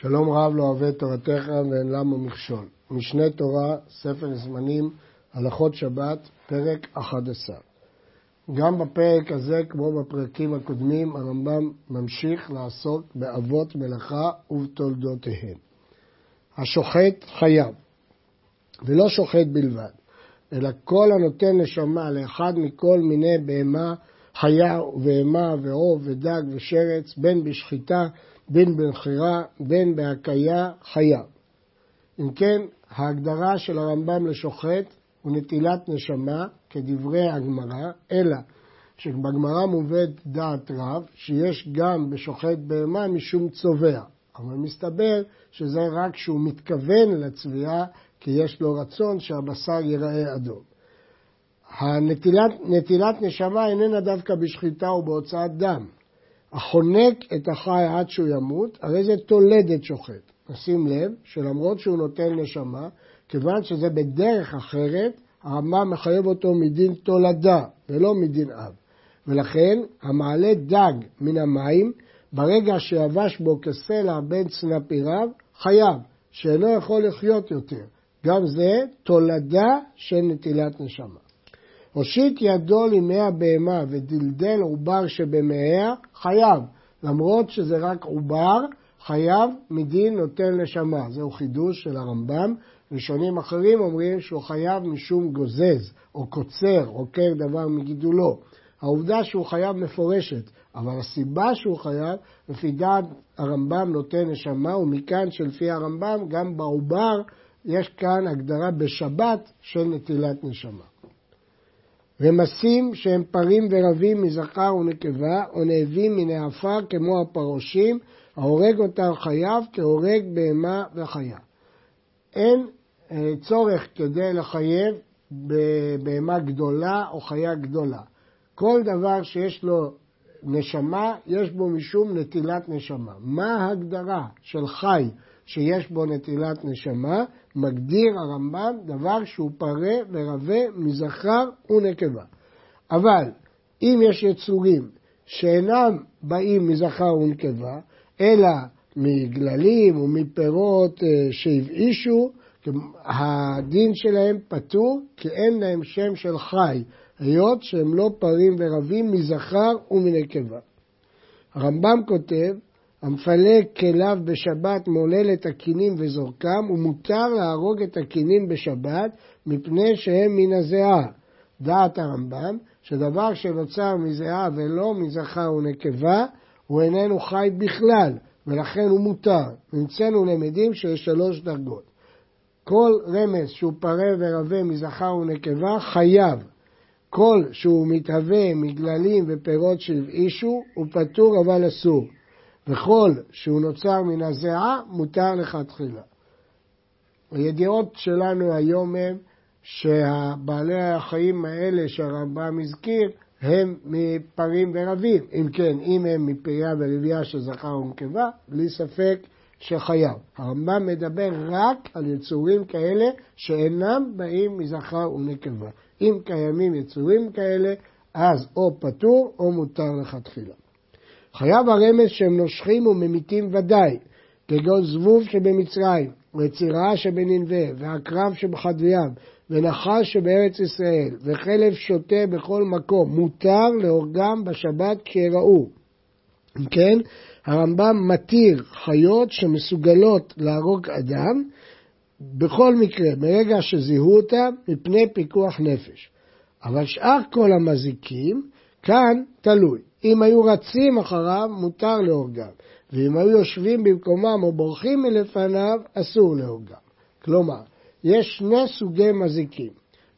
שלום רב לא אוהב תורתך ואין למה מכשול. משנה תורה, ספר זמנים, הלכות שבת, פרק 11. גם בפרק הזה, כמו בפרקים הקודמים, הרמב"ם ממשיך לעסוק באבות מלאכה ובתולדותיהם. השוחט חייב, ולא שוחט בלבד, אלא כל הנותן נשמה לאחד מכל מיני בהמה, חיה ובהמה ועוב ודג ושרץ, בין בשחיטה בין במכירה, בין בהקיה, חייב. אם כן, ההגדרה של הרמב"ם לשוחט הוא נטילת נשמה, כדברי הגמרא, אלא שבגמרא מובאת דעת רב, שיש גם בשוחט בהמה משום צובע. אבל מסתבר שזה רק שהוא מתכוון לצביעה, כי יש לו רצון שהבשר ייראה אדום. הנטילת נשמה איננה דווקא בשחיטה ובהוצאת דם, החונק את החי עד שהוא ימות, הרי זה תולדת שוחט. נשים לב שלמרות שהוא נותן נשמה, כיוון שזה בדרך אחרת, הרמב"ם מחייב אותו מדין תולדה ולא מדין אב. ולכן המעלה דג מן המים, ברגע שיבש בו כסלע בין צנפיריו, חייב, שאינו יכול לחיות יותר. גם זה תולדה של נטילת נשמה. הושיט ידו למי הבהמה ודלדל עובר שבמאיה, חייב. למרות שזה רק עובר, חייב מדין נוטל נשמה. זהו חידוש של הרמב"ם. ראשונים אחרים אומרים שהוא חייב משום גוזז, או קוצר, עוקר דבר מגידולו. העובדה שהוא חייב מפורשת, אבל הסיבה שהוא חייב, לפי דעת הרמב"ם נותן נשמה, ומכאן שלפי הרמב"ם, גם בעובר יש כאן הגדרה בשבת של נטילת נשמה. רמסים שהם פרים ורבים מזכר ונקבה, או נאבים מן העפר כמו הפרושים, ההורג אותם חייב כהורג בהמה וחיה. אין אה, צורך כדי לחייב בבהמה גדולה או חיה גדולה. כל דבר שיש לו נשמה, יש בו משום נטילת נשמה. מה ההגדרה של חי שיש בו נטילת נשמה? מגדיר הרמב"ם דבר שהוא פרה ורבה מזכר ונקבה. אבל אם יש יצורים שאינם באים מזכר ונקבה, אלא מגללים ומפירות אה, שהבאישו, הדין שלהם פטור, כי אין להם שם של חי, היות שהם לא פרים ורבים מזכר ומנקבה. הרמב"ם כותב, המפלג כליו בשבת מעולל את הקינים וזורקם, ומותר להרוג את הקינים בשבת מפני שהם מן הזיעה. דעת הרמב"ם, שדבר שנוצר מזיעה ולא מזכר ונקבה, הוא איננו חי בכלל, ולכן הוא מותר. נמצאנו למדים שיש שלוש דרגות. כל רמז שהוא פרה ורבה מזכר ונקבה חייב. כל שהוא מתהווה מגללים ופירות שהבאישו, הוא פטור אבל אסור. וכל שהוא נוצר מן הזיעה, מותר לכתחילה. הידיעות שלנו היום הם שהבעלי החיים האלה שהרמב"ם הזכיר, הם מפרים ורבים. אם כן, אם הם מפריה ורבייה של זכר ונקבה, בלי ספק שחייב. הרמב"ם מדבר רק על יצורים כאלה שאינם באים מזכר ונקבה. אם קיימים יצורים כאלה, אז או פטור או מותר לכתחילה. חייב הרמז שהם נושכים וממיתים ודאי, כגון זבוב שבמצרים, וצירה שבננבה, ועקרב שבחדווים, ונחש שבארץ ישראל, וחלב שוטה בכל מקום, מותר להורגם בשבת כשיראו. אם כן, הרמב"ם מתיר חיות שמסוגלות להרוג אדם, בכל מקרה, ברגע שזיהו אותם, מפני פיקוח נפש. אבל שאר כל המזיקים, כאן תלוי. אם היו רצים אחריו, מותר להורגם, ואם היו יושבים במקומם או בורחים מלפניו, אסור להורגם. כלומר, יש שני סוגי מזיקים.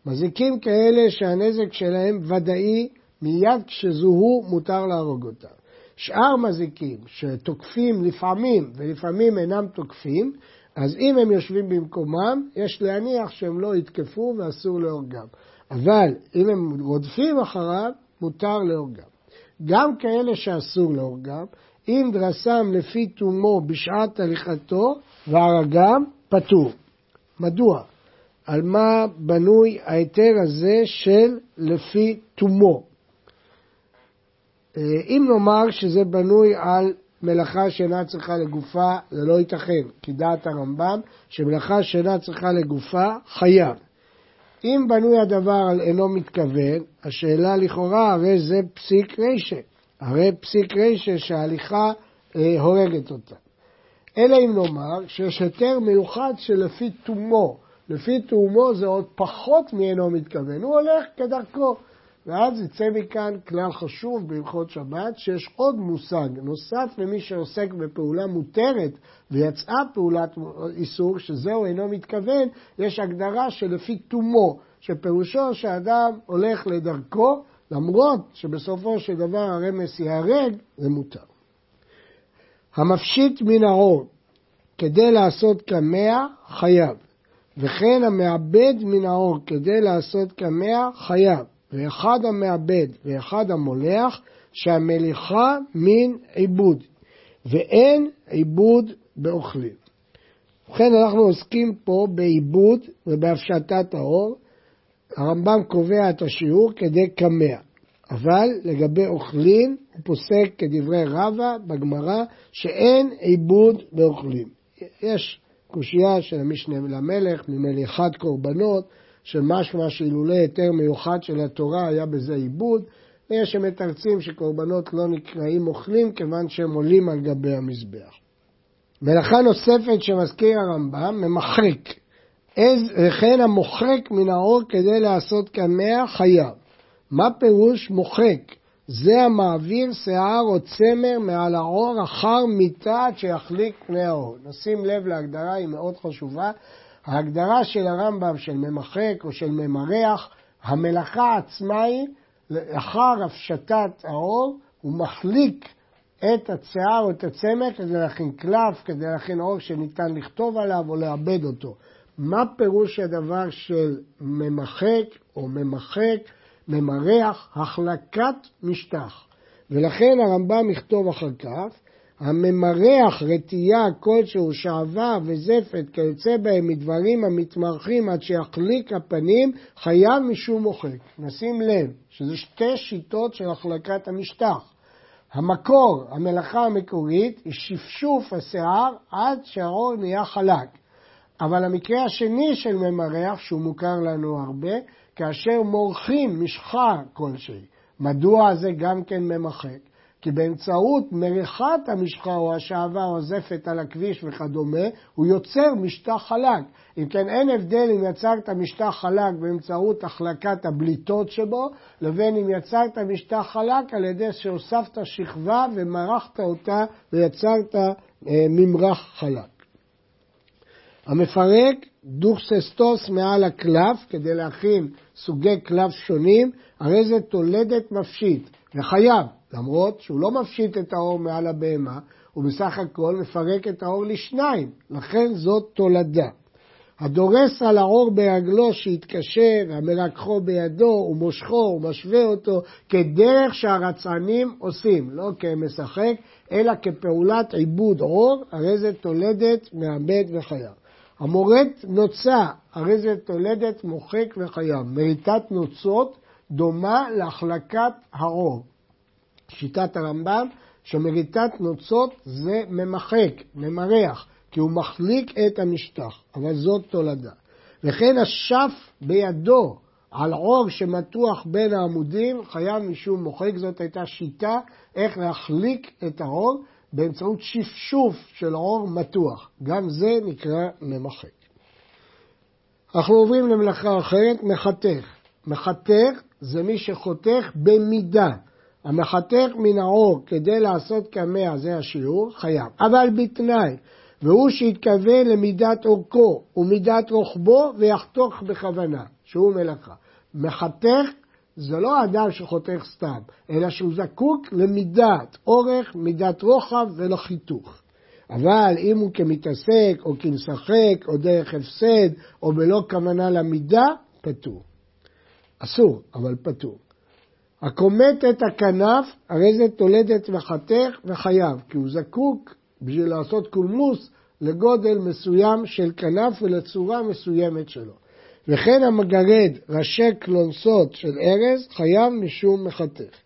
מזיקים כאלה שהנזק שלהם ודאי, מיד כשזוהו מותר להרוג אותם. שאר מזיקים שתוקפים לפעמים ולפעמים אינם תוקפים, אז אם הם יושבים במקומם, יש להניח שהם לא יתקפו ואסור להורגם. אבל אם הם רודפים אחריו, מותר להורגם. גם כאלה שאסור להורגם, אם דרסם לפי תומו בשעת הליכתו והרגם, פטור. מדוע? על מה בנוי ההיתר הזה של לפי תומו? אה, אם נאמר שזה בנוי על מלאכה שאינה צריכה לגופה, זה לא ייתכן, כי דעת הרמב"ם, שמלאכה שאינה צריכה לגופה, חייב. אם בנוי הדבר על אינו מתכוון, השאלה לכאורה, הרי זה פסיק רישה. הרי פסיק רישה שההליכה אה, הורגת אותה. אלא אם נאמר שיש היתר מיוחד שלפי תומו, לפי תאומו זה עוד פחות מאינו מתכוון, הוא הולך כדרכו. ואז יצא מכאן כלל חשוב בהלכות שבת, שיש עוד מושג נוסף למי שעוסק בפעולה מותרת ויצאה פעולת איסור, שזהו אינו מתכוון, יש הגדרה שלפי תומו, שפירושו שאדם הולך לדרכו, למרות שבסופו של דבר הרמס ייהרג, זה מותר. המפשיט מן האור כדי לעשות קמע, חייב. וכן המאבד מן האור כדי לעשות קמע, חייב. ואחד המאבד ואחד המולח, שהמליחה מן עיבוד, ואין עיבוד באוכלים. ובכן אנחנו עוסקים פה בעיבוד ובהפשטת האור. הרמב"ם קובע את השיעור כדי קמע, אבל לגבי אוכלים הוא פוסק כדברי רבא בגמרא שאין עיבוד באוכלים. יש קושייה של המשנה למלך ממליכת קורבנות, שמשמע שאילולא היתר מיוחד של התורה היה בזה עיבוד, ויש שמתרצים שקורבנות לא נקראים אוכלים כיוון שהם עולים על גבי המזבח. מלאכה נוספת שמזכיר הרמב"ם, ממחק. וכן המוחק מן האור כדי לעשות קמע חייב. מה פירוש מוחק? זה המעביר שיער או צמר מעל העור אחר מיטה שיחליק פני העור. נשים לב להגדרה, היא מאוד חשובה. ההגדרה של הרמב"ם של ממחק או של ממרח, המלאכה עצמה היא, לאחר הפשטת העור, הוא מחליק את השיער או את הצמר כדי להכין קלף, כדי להכין עור שניתן לכתוב עליו או לעבד אותו. מה פירוש הדבר של ממחק או ממחק? ממרח, החלקת משטח. ולכן הרמב"ם יכתוב אחר כך, הממרח רטייה כלשהו, שעבה וזפת כיוצא בהם מדברים המתמרחים עד שיחליק הפנים, חייב משום מוחק. נשים לב שזה שתי שיטות של החלקת המשטח. המקור, המלאכה המקורית, היא שפשוף השיער עד שהעור נהיה חלק. אבל המקרה השני של ממרח, שהוא מוכר לנו הרבה, כאשר מורחים משחה כלשהי. מדוע זה גם כן ממחק? כי באמצעות מריחת המשחה או השעווה או הזפת על הכביש וכדומה, הוא יוצר משטח חלק. אם כן, אין הבדל אם יצרת משטח חלק באמצעות החלקת הבליטות שבו, לבין אם יצרת משטח חלק על ידי שהוספת שכבה ומרחת אותה ויצרת אה, ממרח חלק. המפרק דוכססטוס מעל הקלף כדי להכין סוגי קלף שונים, הרי זה תולדת מפשיט, וחייב, למרות שהוא לא מפשיט את האור מעל הבהמה, הוא בסך הכל מפרק את האור לשניים, לכן זאת תולדה. הדורס על האור ברגלו שיתקשה, והמרככו בידו, ומושכו, ומשווה אותו, כדרך שהרצענים עושים, לא כמשחק, אלא כפעולת עיבוד אור, הרי זה תולדת מעבד וחייב. המורד נוצה, הרי זה תולדת מוחק וחייב. מריטת נוצות דומה להחלקת העור. שיטת הרמב"ם, שמריטת נוצות זה ממחק, ממרח, כי הוא מחליק את המשטח, אבל זאת תולדה. וכן השף בידו על עור שמתוח בין העמודים, חייב משום מוחק, זאת הייתה שיטה איך להחליק את העור, באמצעות שפשוף של עור מתוח. גם זה נקרא ממחק. אנחנו עוברים למלאכה אחרת, מחתך. מחתך זה מי שחותך במידה. המחתך מן העור כדי לעשות קמע, זה השיעור, חייב. אבל בתנאי, והוא שיתכוון למידת אורכו ומידת רוחבו ויחתוך בכוונה, שהוא מלאכה. מחתך זה לא אדם שחותך סתם, אלא שהוא זקוק למידת אורך, מידת רוחב ולחיתוך. אבל אם הוא כמתעסק או כמשחק או דרך הפסד או בלא כוונה למידה, פטור. אסור, אבל פטור. הכומת את הכנף, הרי זה תולדת מחתך וחייב, כי הוא זקוק בשביל לעשות קולמוס לגודל מסוים של כנף ולצורה מסוימת שלו. וכן המגרד ראשי קלונסות של ארז חייב משום מחתך.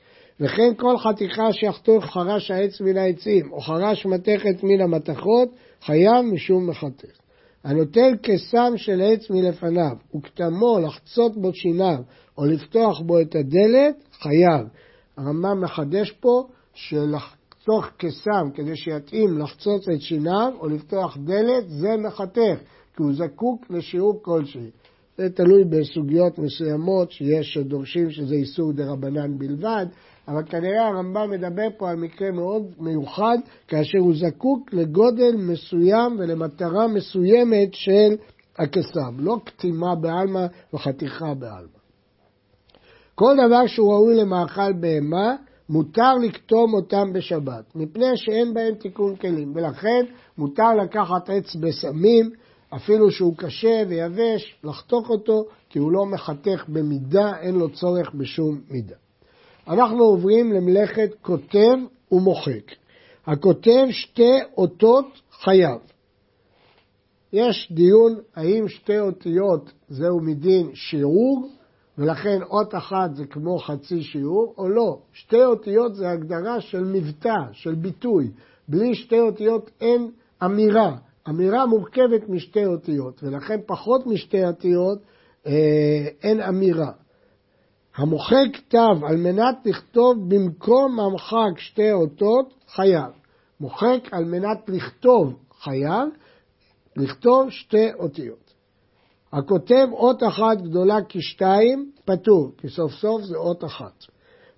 וכן כל חתיכה שיחתוך חרש העץ מן העצים, או חרש מתכת מן המתכות, חייב משום מחתך. הנוטל קסם של עץ מלפניו, וכתמו לחצות בו שיניו, או לפתוח בו את הדלת, חייב. הרמב"ם מחדש פה שלחתוך קסם כדי שיתאים לחצוץ את שיניו, או לפתוח דלת, זה מחתך, כי הוא זקוק לשיעור כלשהי. זה תלוי בסוגיות מסוימות שיש שדורשים שזה איסור דה רבנן בלבד, אבל כנראה הרמב"ם מדבר פה על מקרה מאוד מיוחד, כאשר הוא זקוק לגודל מסוים ולמטרה מסוימת של הקסם, לא קטימה בעלמא וחתיכה בעלמא. כל דבר שהוא ראוי למאכל בהמה, מותר לקטום אותם בשבת, מפני שאין בהם תיקון כלים, ולכן מותר לקחת עץ בסמים, אפילו שהוא קשה ויבש, לחתוך אותו, כי הוא לא מחתך במידה, אין לו צורך בשום מידה. אנחנו עוברים למלאכת כותב ומוחק. הכותב שתי אותות חייב. יש דיון האם שתי אותיות זהו מדין שיעור, ולכן אות אחת זה כמו חצי שיעור, או לא. שתי אותיות זה הגדרה של מבטא, של ביטוי. בלי שתי אותיות אין אמירה. אמירה מורכבת משתי אותיות, ולכן פחות משתי אותיות אה, אין אמירה. המוחק כתב על מנת לכתוב במקום המחק שתי אותות, חייב. מוחק על מנת לכתוב, חייב, לכתוב שתי אותיות. הכותב אות אחת גדולה כשתיים, פטור, כי סוף סוף זה אות אחת.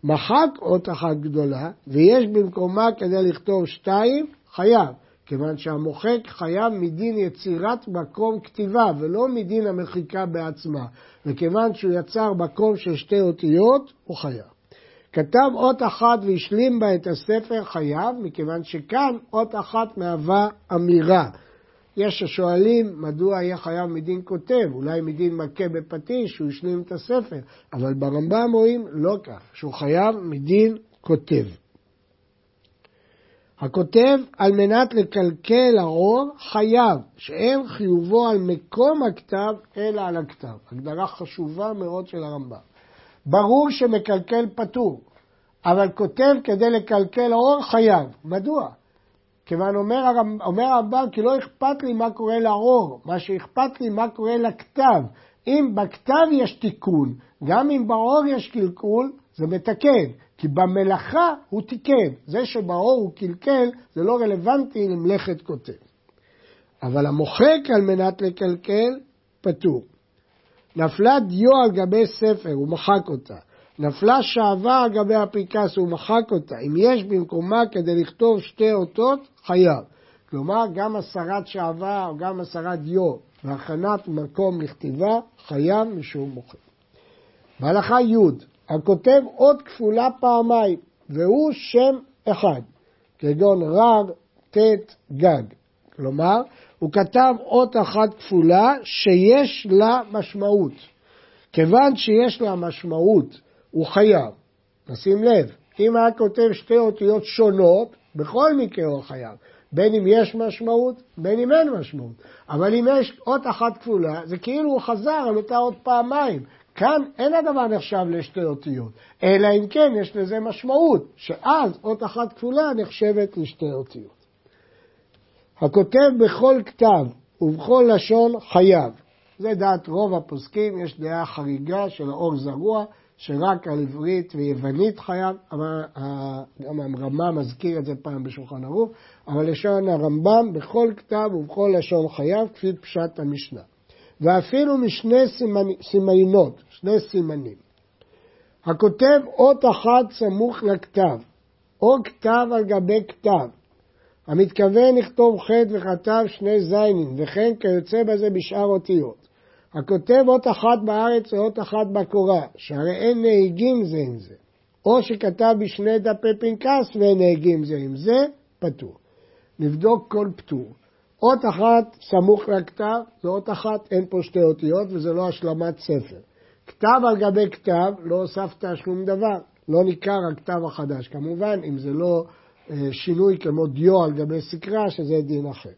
מחק אות אחת גדולה, ויש במקומה כדי לכתוב שתיים, חייב. כיוון שהמוחק חייב מדין יצירת מקום כתיבה ולא מדין המחיקה בעצמה, וכיוון שהוא יצר מקום של שתי אותיות, הוא חייב. כתב אות אחת והשלים בה את הספר חייב, מכיוון שכאן אות אחת מהווה אמירה. יש השואלים מדוע יהיה חייב מדין כותב, אולי מדין מכה בפטיש, שהוא השלים את הספר, אבל ברמב"ם רואים לא כך, שהוא חייב מדין כותב. הכותב על מנת לקלקל הרוב חייב, שאין חיובו על מקום הכתב אלא על הכתב. הגדרה חשובה מאוד של הרמב"ם. ברור שמקלקל פטור, אבל כותב כדי לקלקל האור חייב. מדוע? כיוון אומר, אומר הרמב"ם כי לא אכפת לי מה קורה לאור, מה שאכפת לי מה קורה לכתב. אם בכתב יש תיקון, גם אם באור יש קלקול, זה מתקן. כי במלאכה הוא תיקן. זה שבאור הוא קלקל, זה לא רלוונטי למלאכת כותב. אבל המוחק על מנת לקלקל, פטור. נפלה דיו על גבי ספר, הוא מחק אותה. נפלה שעווה על גבי הפנקס, הוא מחק אותה. אם יש במקומה כדי לכתוב שתי אותות, חייב. כלומר, גם הסרת שעווה או גם הסרת דיו והכנת מקום לכתיבה, חייב משום מוחק. בהלכה י' הכותב אות כפולה פעמיים, והוא שם אחד, כגון רר, ט', גג. כלומר, הוא כתב אות אחת כפולה שיש לה משמעות. כיוון שיש לה משמעות, הוא חייב. נשים לב, אם היה כותב שתי אותיות שונות, בכל מקרה הוא חייב. בין אם יש משמעות, בין אם אין משמעות. אבל אם יש אות אחת כפולה, זה כאילו הוא חזר על אותה אות פעמיים. כאן אין הדבר נחשב לשתי אותיות, אלא אם כן יש לזה משמעות, שאז אות אחת כפולה נחשבת לשתי אותיות. הכותב בכל כתב ובכל לשון חייב. זה דעת רוב הפוסקים, יש דעה חריגה של האור זרוע, שרק על עברית ויוונית חייב, אבל גם הרמב"ם מזכיר את זה פעם בשולחן ערוך, אבל לשון הרמב"ם בכל כתב ובכל לשון חייב, כפי פשט המשנה. ואפילו משני סימנות, שני סימנים. הכותב אות אחת סמוך לכתב, או כתב על גבי כתב, המתכוון לכתוב חטא וכתב שני זיינים, וכן כיוצא בזה בשאר אותיות. הכותב אות אחת בארץ או אות אחת בקורה, שהרי אין נהיגים זה עם זה. או שכתב בשני דפי פנקס ואין נהיגים זה עם זה, פטור. נבדוק כל פטור. אות אחת סמוך לכתב, זו אות אחת, אין פה שתי אותיות וזה לא השלמת ספר. כתב על גבי כתב, לא הוספת שום דבר, לא ניכר הכתב החדש. כמובן, אם זה לא אה, שינוי כמו דיו על גבי סקרה, שזה דין אחר.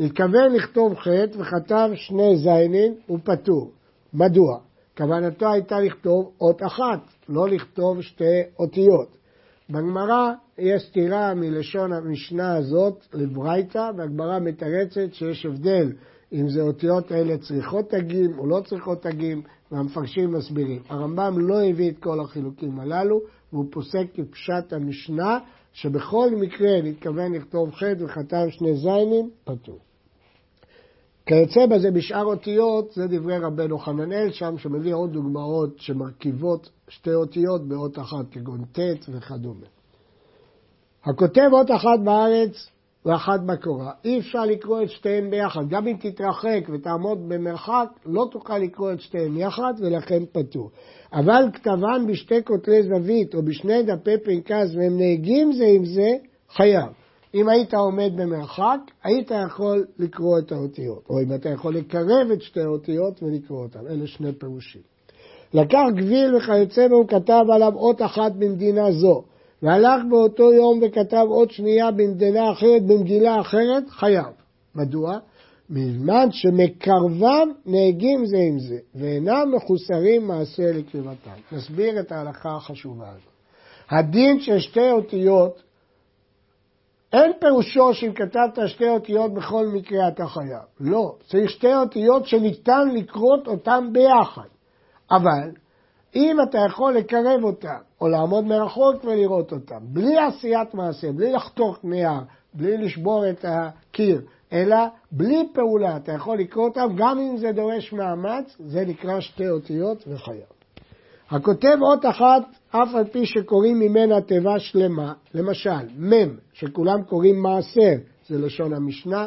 התכוון לכתוב חטא וכתב שני זיינים, הוא פטור. מדוע? כוונתו הייתה לכתוב אות אחת, לא לכתוב שתי אותיות. בגמרא יש סתירה מלשון המשנה הזאת לברייתא, והגמרא מתרצת שיש הבדל אם זה אותיות אלה צריכות תגים או לא צריכות תגים, והמפרשים מסבירים. הרמב"ם לא הביא את כל החילוקים הללו, והוא פוסק כפשט המשנה, שבכל מקרה נתכוון לכתוב ח' וחתם שני זיינים, פטור. כיוצא בזה בשאר אותיות, זה דברי רבנו חננאל שם, שמביא עוד דוגמאות שמרכיבות שתי אותיות באות אחת, כגון ט' וכדומה. הכותב אות אחת בארץ ואחת בקורה. אי אפשר לקרוא את שתיהן ביחד. גם אם תתרחק ותעמוד במרחק, לא תוכל לקרוא את שתיהן יחד, ולכן פטור. אבל כתבן בשתי כותלי זווית או בשני דפי פנקס והם נהגים זה עם זה, חייב. אם היית עומד במרחק, היית יכול לקרוא את האותיות. או אם אתה יכול לקרב את שתי האותיות ולקרוא אותן. אלה שני פירושים. לקח גביל וכיוצא והוא כתב עליו אות אחת במדינה זו. והלך באותו יום וכתב עוד שנייה במדינה אחרת, במגילה אחרת, חייב. מדוע? מזמן שמקרבם נהגים זה עם זה, ואינם מחוסרים מעשה לקרבתם. נסביר את ההלכה החשובה הזאת. הדין של שתי אותיות, אין פירושו שאם כתבת שתי אותיות בכל מקרה אתה חייב. לא, צריך שתי אותיות שניתן לקרות אותן ביחד. אבל אם אתה יכול לקרב אותם, או לעמוד מרחוק ולראות אותם, בלי עשיית מעשה, בלי לחתוך נייר, בלי לשבור את הקיר, אלא בלי פעולה, אתה יכול לקרוא אותם, גם אם זה דורש מאמץ, זה נקרא שתי אותיות וחייב. הכותב אות אחת, אף על פי שקוראים ממנה תיבה שלמה, למשל, מ', שכולם קוראים מעשר, זה לשון המשנה,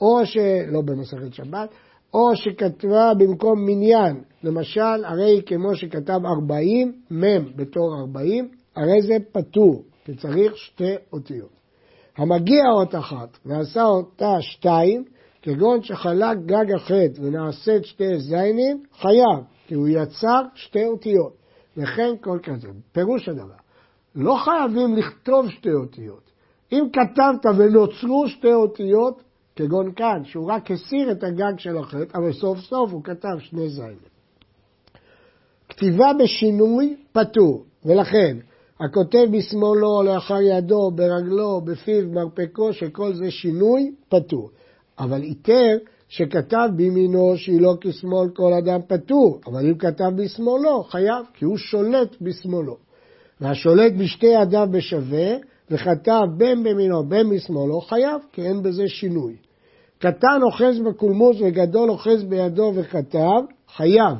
או שלא במסכת שבת, או שכתבה במקום מניין, למשל, הרי כמו שכתב 40, מ' בתור 40, הרי זה פטור, כי צריך שתי אותיות. המגיע אות אחת ועשה אותה שתיים, כגון שחלק גג החטא ונעשית שתי זיינים, חייב, כי הוא יצר שתי אותיות. וכן כל כזה. פירוש הדבר, לא חייבים לכתוב שתי אותיות. אם כתבת ונוצרו שתי אותיות, כגון כאן, שהוא רק הסיר את הגג של החטא, אבל סוף סוף הוא כתב שני זיינים. כתיבה בשינוי פטור, ולכן הכותב בשמאלו, לאחר ידו, ברגלו, בפיו, מרפקו, שכל זה שינוי, פטור. אבל איתר שכתב בימינו שהיא לא כשמאל כל אדם פטור, אבל אם כתב בשמאלו, חייב, כי הוא שולט בשמאלו. והשולט בשתי ידיו בשווה, וכתב בין במינו בין משמאלו, חייב, כי אין בזה שינוי. קטן אוחז בקולמוס וגדול אוחז בידו וכתב, חייב.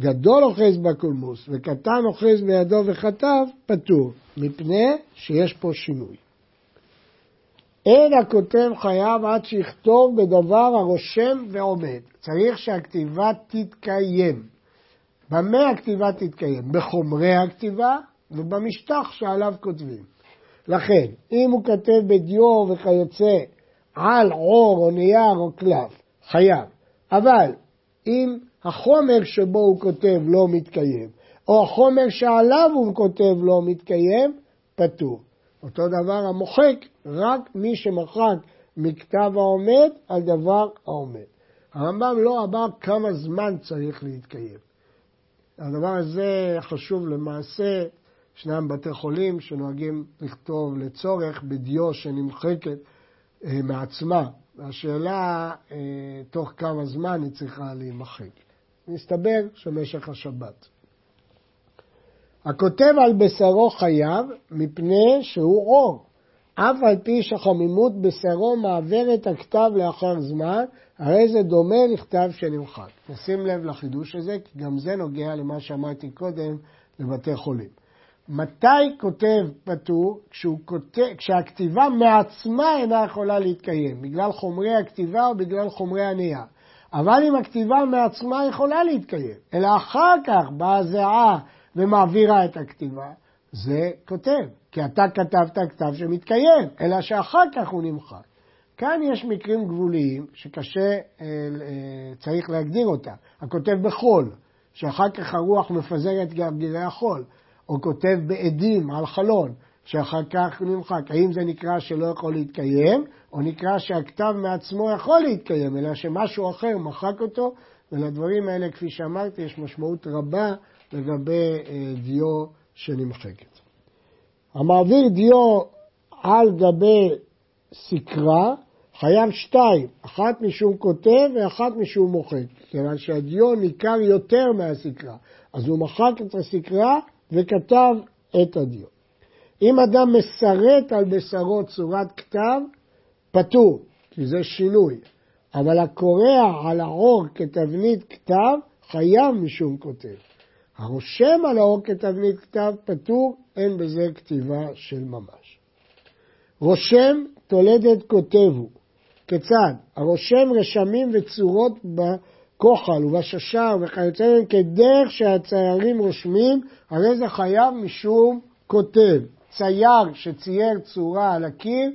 גדול אוחז בקולמוס וקטן אוחז בידו וכתב, פטור, מפני שיש פה שינוי. אין הכותב חייב עד שיכתוב בדבר הרושם ועומד. צריך שהכתיבה תתקיים. במה הכתיבה תתקיים? בחומרי הכתיבה ובמשטח שעליו כותבים. לכן, אם הוא כותב בדיו וכיוצא על עור או נייר או קלף, חייב. אבל אם החומר שבו הוא כותב לא מתקיים, או החומר שעליו הוא כותב לא מתקיים, פטור. אותו דבר המוחק, רק מי שמחק מכתב העומד על דבר העומד. הרמב"ם לא אמר כמה זמן צריך להתקיים. הדבר הזה חשוב למעשה, ישנם בתי חולים שנוהגים לכתוב לצורך בדיו שנמחקת אה, מעצמה, והשאלה אה, תוך כמה זמן היא צריכה להימחק. מסתבר שמשך השבת. הכותב על בשרו חייב מפני שהוא אור, אף על פי שחמימות בשרו מעבר את הכתב לאחר זמן, הרי זה דומה לכתב שנמחק. נשים לב לחידוש הזה, כי גם זה נוגע למה שאמרתי קודם לבתי חולים. מתי כותב פטור? כשהכתיבה מעצמה אינה יכולה להתקיים, בגלל חומרי הכתיבה או בגלל חומרי הנייר. אבל אם הכתיבה מעצמה יכולה להתקיים, אלא אחר כך באה הזיעה ומעבירה את הכתיבה, זה כותב, כי אתה כתבת כתב שמתקיים, אלא שאחר כך הוא נמחק. כאן יש מקרים גבוליים שקשה, אה, אה, צריך להגדיר אותם. הכותב בחול, שאחר כך הרוח מפזרת גרגירי החול. או כותב בעדים על חלון, שאחר כך נמחק. האם זה נקרא שלא יכול להתקיים, או נקרא שהכתב מעצמו יכול להתקיים, אלא שמשהו אחר מחק אותו, ולדברים האלה, כפי שאמרתי, יש משמעות רבה לגבי אה, דיו שנמחקת. המעביר דיו על גבי סקרה, חייב שתיים, אחת משום כותב ואחת משום מוחק, כיוון שהדיו ניכר יותר מהסקרה, אז הוא מחק את הסקרה וכתב את הדיו. אם אדם מסרט על בשרו צורת כתב, פטור, כי זה שינוי, אבל הקורע על העור כתבנית כתב, חייב משום כותב. הרושם על העור כתבנית כתב פטור, אין בזה כתיבה של ממש. רושם תולדת כותב הוא. כיצד? הרושם רשמים וצורות בכוחל ובששר וכיוצא בהם כדרך שהציירים רושמים, הרי זה חייב משום כותב. צייר שצייר צורה על הקיר,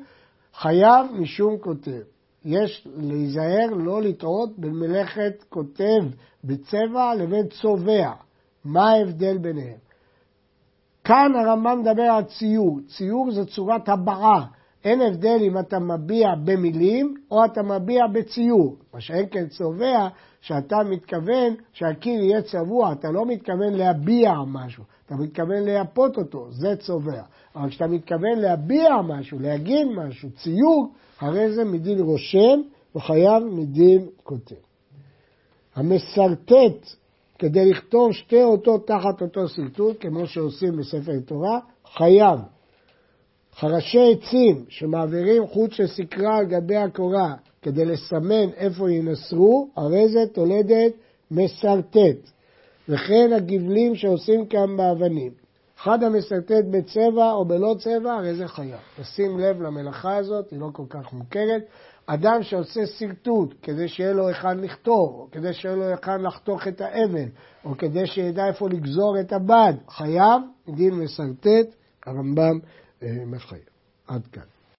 חייב משום כותב. יש להיזהר לא לטעות בין מלאכת כותב בצבע לבין צובע. מה ההבדל ביניהם? כאן הרמב"ם מדבר על ציור. ציור זה צורת הבעה. אין הבדל אם אתה מביע במילים או אתה מביע בציור. מה שאין כן צובע, שאתה מתכוון שהקיר יהיה צבוע, אתה לא מתכוון להביע משהו, אתה מתכוון לייפות אותו, זה צובע. אבל כשאתה מתכוון להביע משהו, להגיד משהו, ציור, הרי זה מדין רושם וחייב מדין כותב. המסרטט כדי לכתוב שתי אותות תחת אותו סרטוט, כמו שעושים בספר תורה, חייב. חרשי עצים שמעבירים חוט של סקרה על גבי הקורה כדי לסמן איפה ינסרו, הרי זה תולדת מסרטט. וכן הגבלים שעושים כאן באבנים. אחד המסרטט בצבע או בלא צבע, הרי זה חייב. תשים לב למלאכה הזאת, היא לא כל כך מוכרת. אדם שעושה שרטוט כדי שיהיה לו היכן לכתוב, או כדי שיהיה לו היכן לחתוך את האבן, או כדי שידע איפה לגזור את הבד, חייב דין מסרטט, הרמב"ם אה, מחייב. עד כאן.